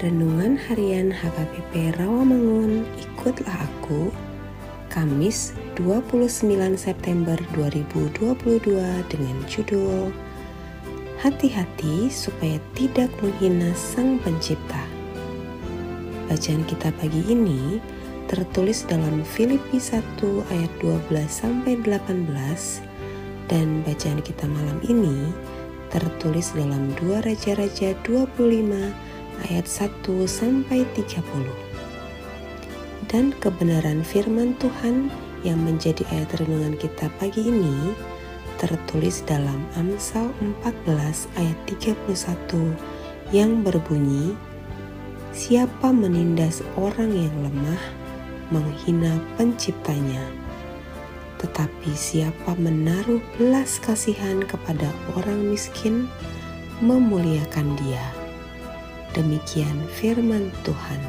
Renungan Harian HKBP Rawamangun, ikutlah aku. Kamis 29 September 2022 dengan judul Hati-hati supaya tidak menghina Sang Pencipta. Bacaan kita pagi ini tertulis dalam Filipi 1 ayat 12 sampai 18 dan bacaan kita malam ini tertulis dalam 2 Raja-raja 25 ayat 1 sampai 30. Dan kebenaran firman Tuhan yang menjadi ayat renungan kita pagi ini tertulis dalam Amsal 14 ayat 31 yang berbunyi Siapa menindas orang yang lemah menghina penciptanya tetapi siapa menaruh belas kasihan kepada orang miskin memuliakan dia. Demikian firman Tuhan.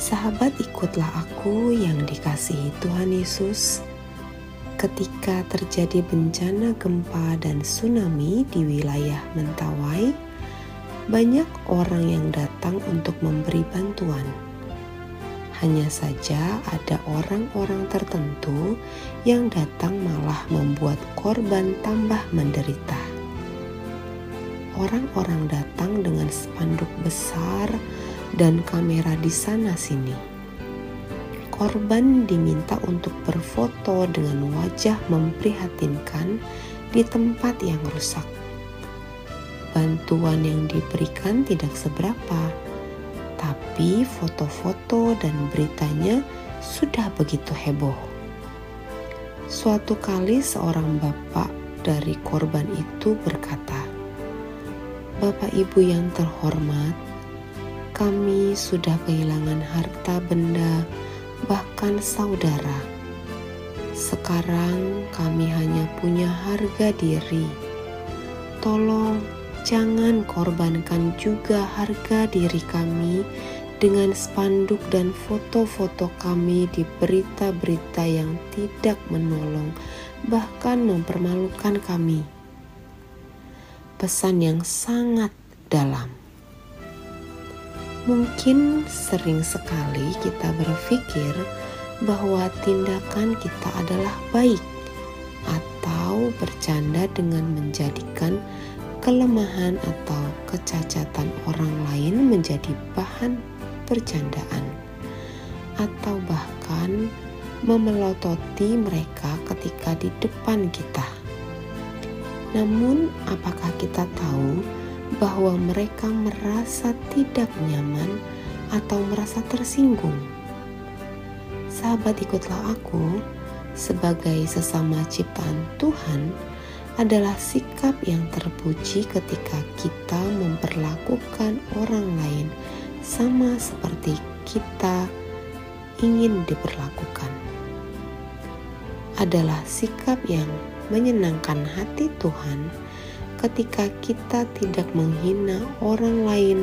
Sahabat, ikutlah aku yang dikasihi Tuhan Yesus. Ketika terjadi bencana gempa dan tsunami di wilayah Mentawai, banyak orang yang datang untuk memberi bantuan. Hanya saja, ada orang-orang tertentu yang datang malah membuat korban tambah menderita orang-orang datang dengan spanduk besar dan kamera di sana-sini. Korban diminta untuk berfoto dengan wajah memprihatinkan di tempat yang rusak. Bantuan yang diberikan tidak seberapa, tapi foto-foto dan beritanya sudah begitu heboh. Suatu kali, seorang bapak dari korban itu berkata, Bapak Ibu yang terhormat, kami sudah kehilangan harta benda, bahkan saudara. Sekarang kami hanya punya harga diri. Tolong jangan korbankan juga harga diri kami dengan spanduk dan foto-foto kami di berita-berita yang tidak menolong, bahkan mempermalukan kami pesan yang sangat dalam. Mungkin sering sekali kita berpikir bahwa tindakan kita adalah baik, atau bercanda dengan menjadikan kelemahan atau kecacatan orang lain menjadi bahan bercandaan, atau bahkan memelototi mereka ketika di depan kita. Namun, apakah kita tahu bahwa mereka merasa tidak nyaman atau merasa tersinggung? Sahabat, ikutlah aku sebagai sesama ciptaan Tuhan adalah sikap yang terpuji ketika kita memperlakukan orang lain sama seperti kita ingin diperlakukan. Adalah sikap yang menyenangkan hati Tuhan ketika kita tidak menghina orang lain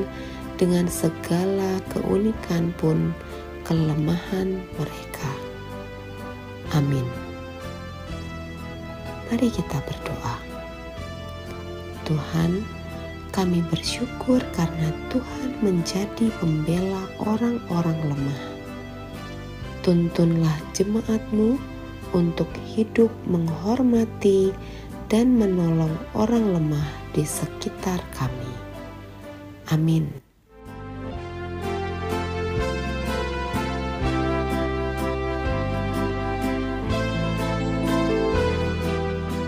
dengan segala keunikan pun kelemahan mereka. Amin. Mari kita berdoa. Tuhan, kami bersyukur karena Tuhan menjadi pembela orang-orang lemah. Tuntunlah jemaatmu untuk hidup menghormati dan menolong orang lemah di sekitar kami. Amin.